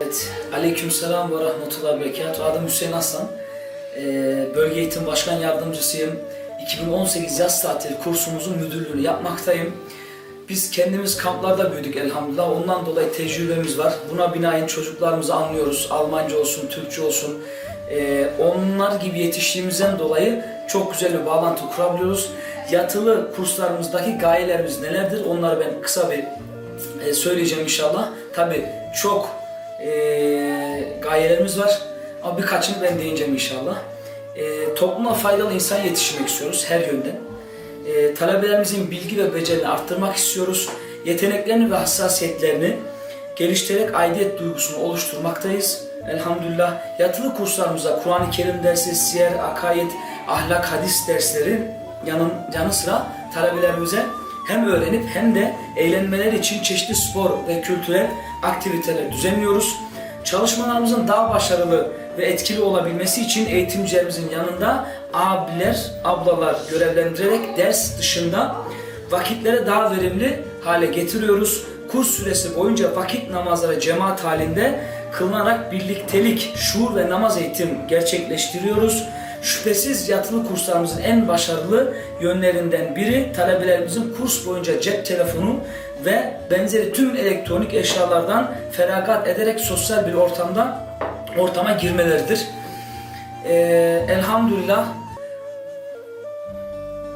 Evet, Aleykümselam ve rahmetullahi ve berekatuhu. Adım Hüseyin Aslan. Ee, Bölge Eğitim Başkan Yardımcısıyım. 2018 yaz tatili kursumuzun müdürlüğünü yapmaktayım. Biz kendimiz kamplarda büyüdük elhamdülillah. Ondan dolayı tecrübemiz var. Buna binaen çocuklarımızı anlıyoruz. Almanca olsun, Türkçe olsun. Ee, onlar gibi yetiştiğimizden dolayı çok güzel bir bağlantı kurabiliyoruz. Yatılı kurslarımızdaki gayelerimiz nelerdir? Onları ben kısa bir e, söyleyeceğim inşallah. Tabi çok e, gayelerimiz var ama birkaçını ben değineceğim inşallah. E, topluma faydalı insan yetiştirmek istiyoruz her yönden. E, talebelerimizin bilgi ve becerilerini arttırmak istiyoruz. Yeteneklerini ve hassasiyetlerini geliştirerek aidiyet duygusunu oluşturmaktayız. Elhamdülillah yatılı kurslarımızda Kur'an-ı Kerim dersi, siyer, akaid, ahlak, hadis dersleri yanın, yanı sıra talebelerimize hem öğrenip hem de eğlenmeler için çeşitli spor ve kültürel aktiviteler düzenliyoruz. Çalışmalarımızın daha başarılı ve etkili olabilmesi için eğitimcilerimizin yanında abiler, ablalar görevlendirerek ders dışında vakitlere daha verimli hale getiriyoruz. Kurs süresi boyunca vakit namazları cemaat halinde kılınarak birliktelik, şuur ve namaz eğitim gerçekleştiriyoruz. Şüphesiz yatılı kurslarımızın en başarılı yönlerinden biri talebelerimizin kurs boyunca cep telefonu ve benzeri tüm elektronik eşyalardan feragat ederek sosyal bir ortamda ortama girmeleridir. Ee, elhamdülillah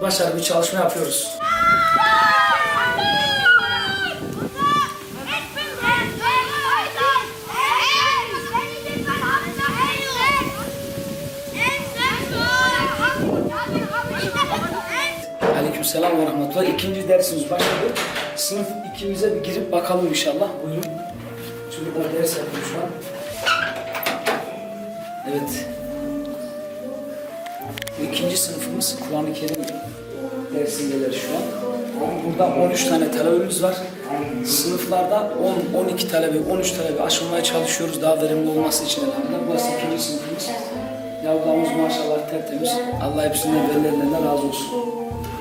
başarılı bir çalışma yapıyoruz. Aleykümselam ve rahmetullah. İkinci dersimiz başladı. Sınıf ikimize bir girip bakalım inşallah. Buyurun. Çocuklar ders yapıyor şu an. Evet. İkinci sınıfımız Kur'an-ı Kerim dersindeler şu an. Burada 13 tane talebemiz var. Sınıflarda 10, 12 talebe, 13 talebe aşılmaya çalışıyoruz daha verimli olması için elhamdülillah. Burası ikinci sınıfımız. Yavrularımız maşallah tertemiz. Allah hepsinden velilerinden razı olsun.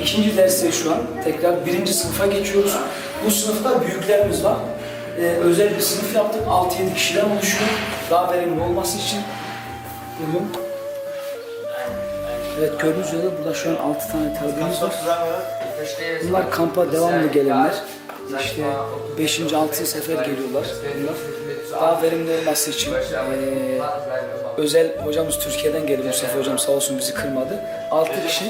ikinci derste şu an. Tekrar birinci sınıfa geçiyoruz. Bu sınıfta büyüklerimiz var. Ee, özel bir sınıf yaptık. 6-7 kişiden oluşuyor. Daha verimli olması için. Buyurun. Evet gördüğünüz üzere burada şu an 6 tane talebemiz var. Bunlar kampa devamlı gelenler. İşte 5. 6. sefer geliyorlar bunlar. Daha verimli olması için eee, özel hocamız Türkiye'den geldi Mustafa hocam sağ olsun bizi kırmadı. 6 kişi,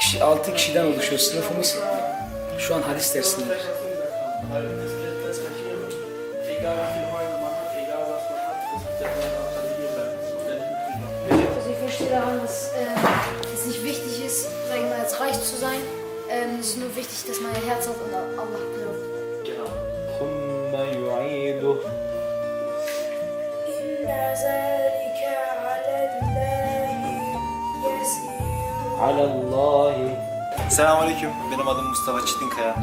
kişi 6 kişiden oluşuyor sınıfımız. Şu an hadis dersindeler. Also ich verstehe daran, dass äh, es nicht wichtig ist, sag ich mal, jetzt reich zu sein. Ähm, es ist nur wichtig, dass man ein Herz hat und an Allah glaubt. ثم يعيده إن alallahi. Selamünaleyküm. Benim adım Mustafa Çitinkaya.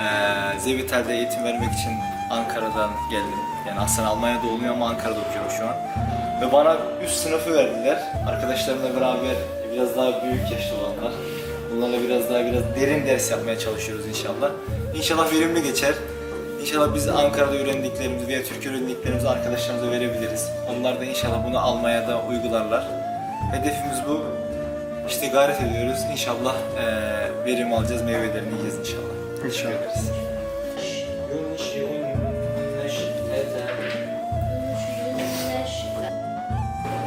Ee, Zevital'de eğitim vermek için Ankara'dan geldim. Yani aslında Almanya'da olmuyor ama Ankara'da okuyorum şu an. Ve bana üst sınıfı verdiler. Arkadaşlarımla beraber biraz daha büyük yaşlı olanlar. Bunlarla biraz daha biraz derin ders yapmaya çalışıyoruz inşallah. İnşallah verimli geçer. İnşallah biz Ankara'da öğrendiklerimizi veya Türkiye öğrendiklerimizi arkadaşlarımıza verebiliriz. Onlar da inşallah bunu Almanya'da uygularlar. Hedefimiz bu işte gayret ediyoruz. İnşallah e, verim alacağız, meyvelerini yiyeceğiz inşallah. İnşallah. Ederiz.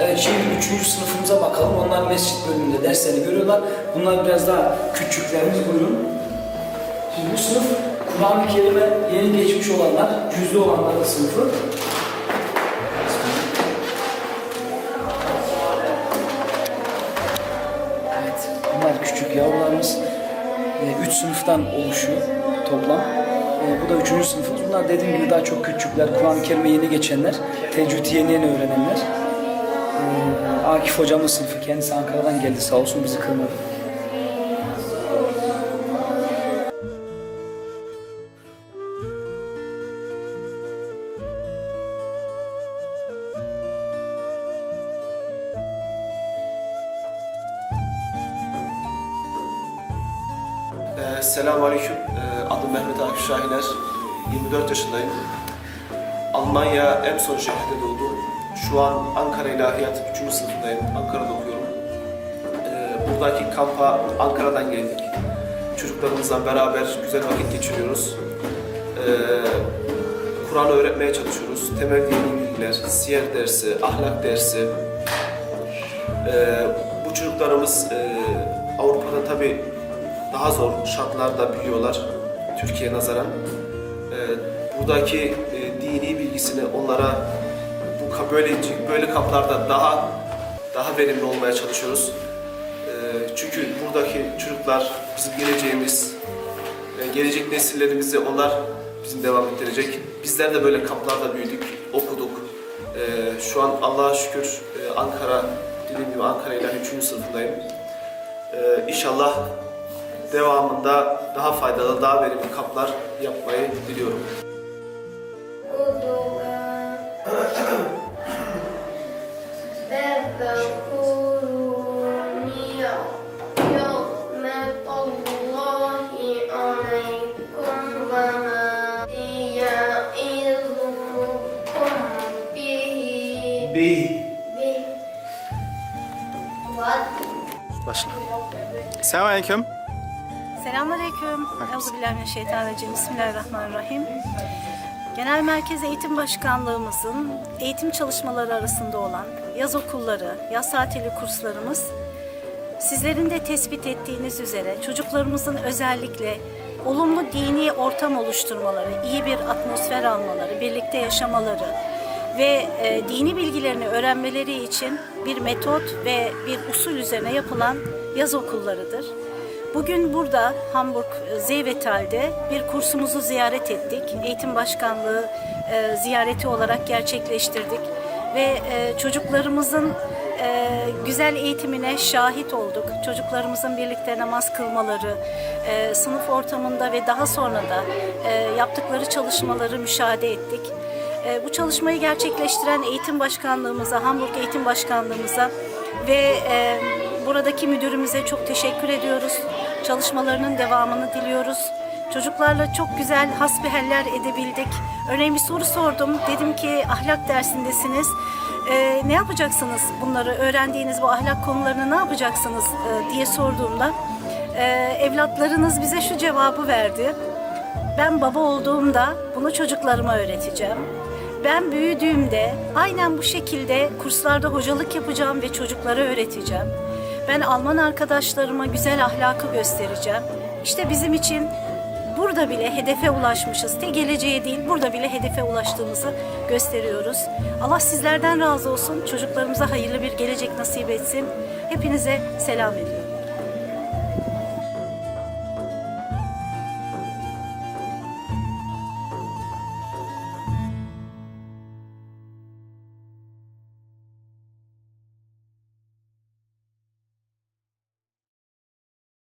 Evet şimdi üçüncü sınıfımıza bakalım. Onlar mescit bölümünde derslerini görüyorlar. Bunlar biraz daha küçüklerimiz buyurun. Şimdi bu sınıf Kur'an-ı Kerim'e yeni geçmiş olanlar, cüzde olanların sınıfı. Sınıftan oluşuyor toplam. Ee, bu da üçüncü sınıfımız. Bunlar dediğim gibi daha çok küçükler, Kur'an-ı Kerim'e yeni geçenler, tecvidi yeni yeni öğrenenler. Ee, Akif hocamın sınıfı kendisi Ankara'dan geldi sağ olsun bizi kırmadı. Ee, Selamun Aleyküm. Ee, adım Mehmet Akif Şahiner. 24 yaşındayım. Almanya Emson şehrinde doğdum. Şu an Ankara İlahiyat 3. sınıfındayım. Ankara'da okuyorum. Ee, buradaki kampa Ankara'dan geldik. Çocuklarımızla beraber güzel vakit geçiriyoruz. Ee, Kur'an öğretmeye çalışıyoruz. Temel dini bilgiler, siyer dersi, ahlak dersi. Bu çocuklarımız e, Avrupa'da tabii daha zor şartlarda büyüyorlar Türkiye'ye nazaran. Ee, buradaki e, dini bilgisini onlara bu böyle böyle kaplarda daha daha verimli olmaya çalışıyoruz. Ee, çünkü buradaki çocuklar bizim geleceğimiz, e, gelecek nesillerimizi onlar bizim devam ettirecek. Bizler de böyle kamplarda büyüdük, okuduk. Ee, şu an Allah'a şükür e, Ankara, dediğim gibi Ankara ile 3. sınıfındayım. İnşallah devamında daha faydalı, daha verimli kaplar yapmayı diliyorum. Başla. Selamünaleyküm. Selamünaleyküm. Euzubillahimineşşeytanirracim. Bismillahirrahmanirrahim. Genel Merkez Eğitim Başkanlığımızın eğitim çalışmaları arasında olan yaz okulları, yaz tatili kurslarımız sizlerin de tespit ettiğiniz üzere çocuklarımızın özellikle olumlu dini ortam oluşturmaları, iyi bir atmosfer almaları, birlikte yaşamaları ve e, dini bilgilerini öğrenmeleri için bir metot ve bir usul üzerine yapılan yaz okullarıdır. Bugün burada Hamburg e, Zeevetal'de bir kursumuzu ziyaret ettik. Eğitim Başkanlığı e, ziyareti olarak gerçekleştirdik ve e, çocuklarımızın e, güzel eğitimine şahit olduk. Çocuklarımızın birlikte namaz kılmaları, e, sınıf ortamında ve daha sonra da e, yaptıkları çalışmaları müşahede ettik. E, bu çalışmayı gerçekleştiren Eğitim Başkanlığımıza, Hamburg Eğitim Başkanlığımıza ve e, buradaki müdürümüze çok teşekkür ediyoruz. Çalışmalarının devamını diliyoruz. Çocuklarla çok güzel hasbihaller edebildik. Örneğin bir soru sordum. Dedim ki ahlak dersindesiniz. E, ne yapacaksınız bunları? Öğrendiğiniz bu ahlak konularını ne yapacaksınız e, diye sorduğumda e, evlatlarınız bize şu cevabı verdi. Ben baba olduğumda bunu çocuklarıma öğreteceğim. Ben büyüdüğümde aynen bu şekilde kurslarda hocalık yapacağım ve çocuklara öğreteceğim. Ben Alman arkadaşlarıma güzel ahlakı göstereceğim. İşte bizim için burada bile hedefe ulaşmışız. Tek geleceğe değil, burada bile hedefe ulaştığımızı gösteriyoruz. Allah sizlerden razı olsun. Çocuklarımıza hayırlı bir gelecek nasip etsin. Hepinize selam ediyorum.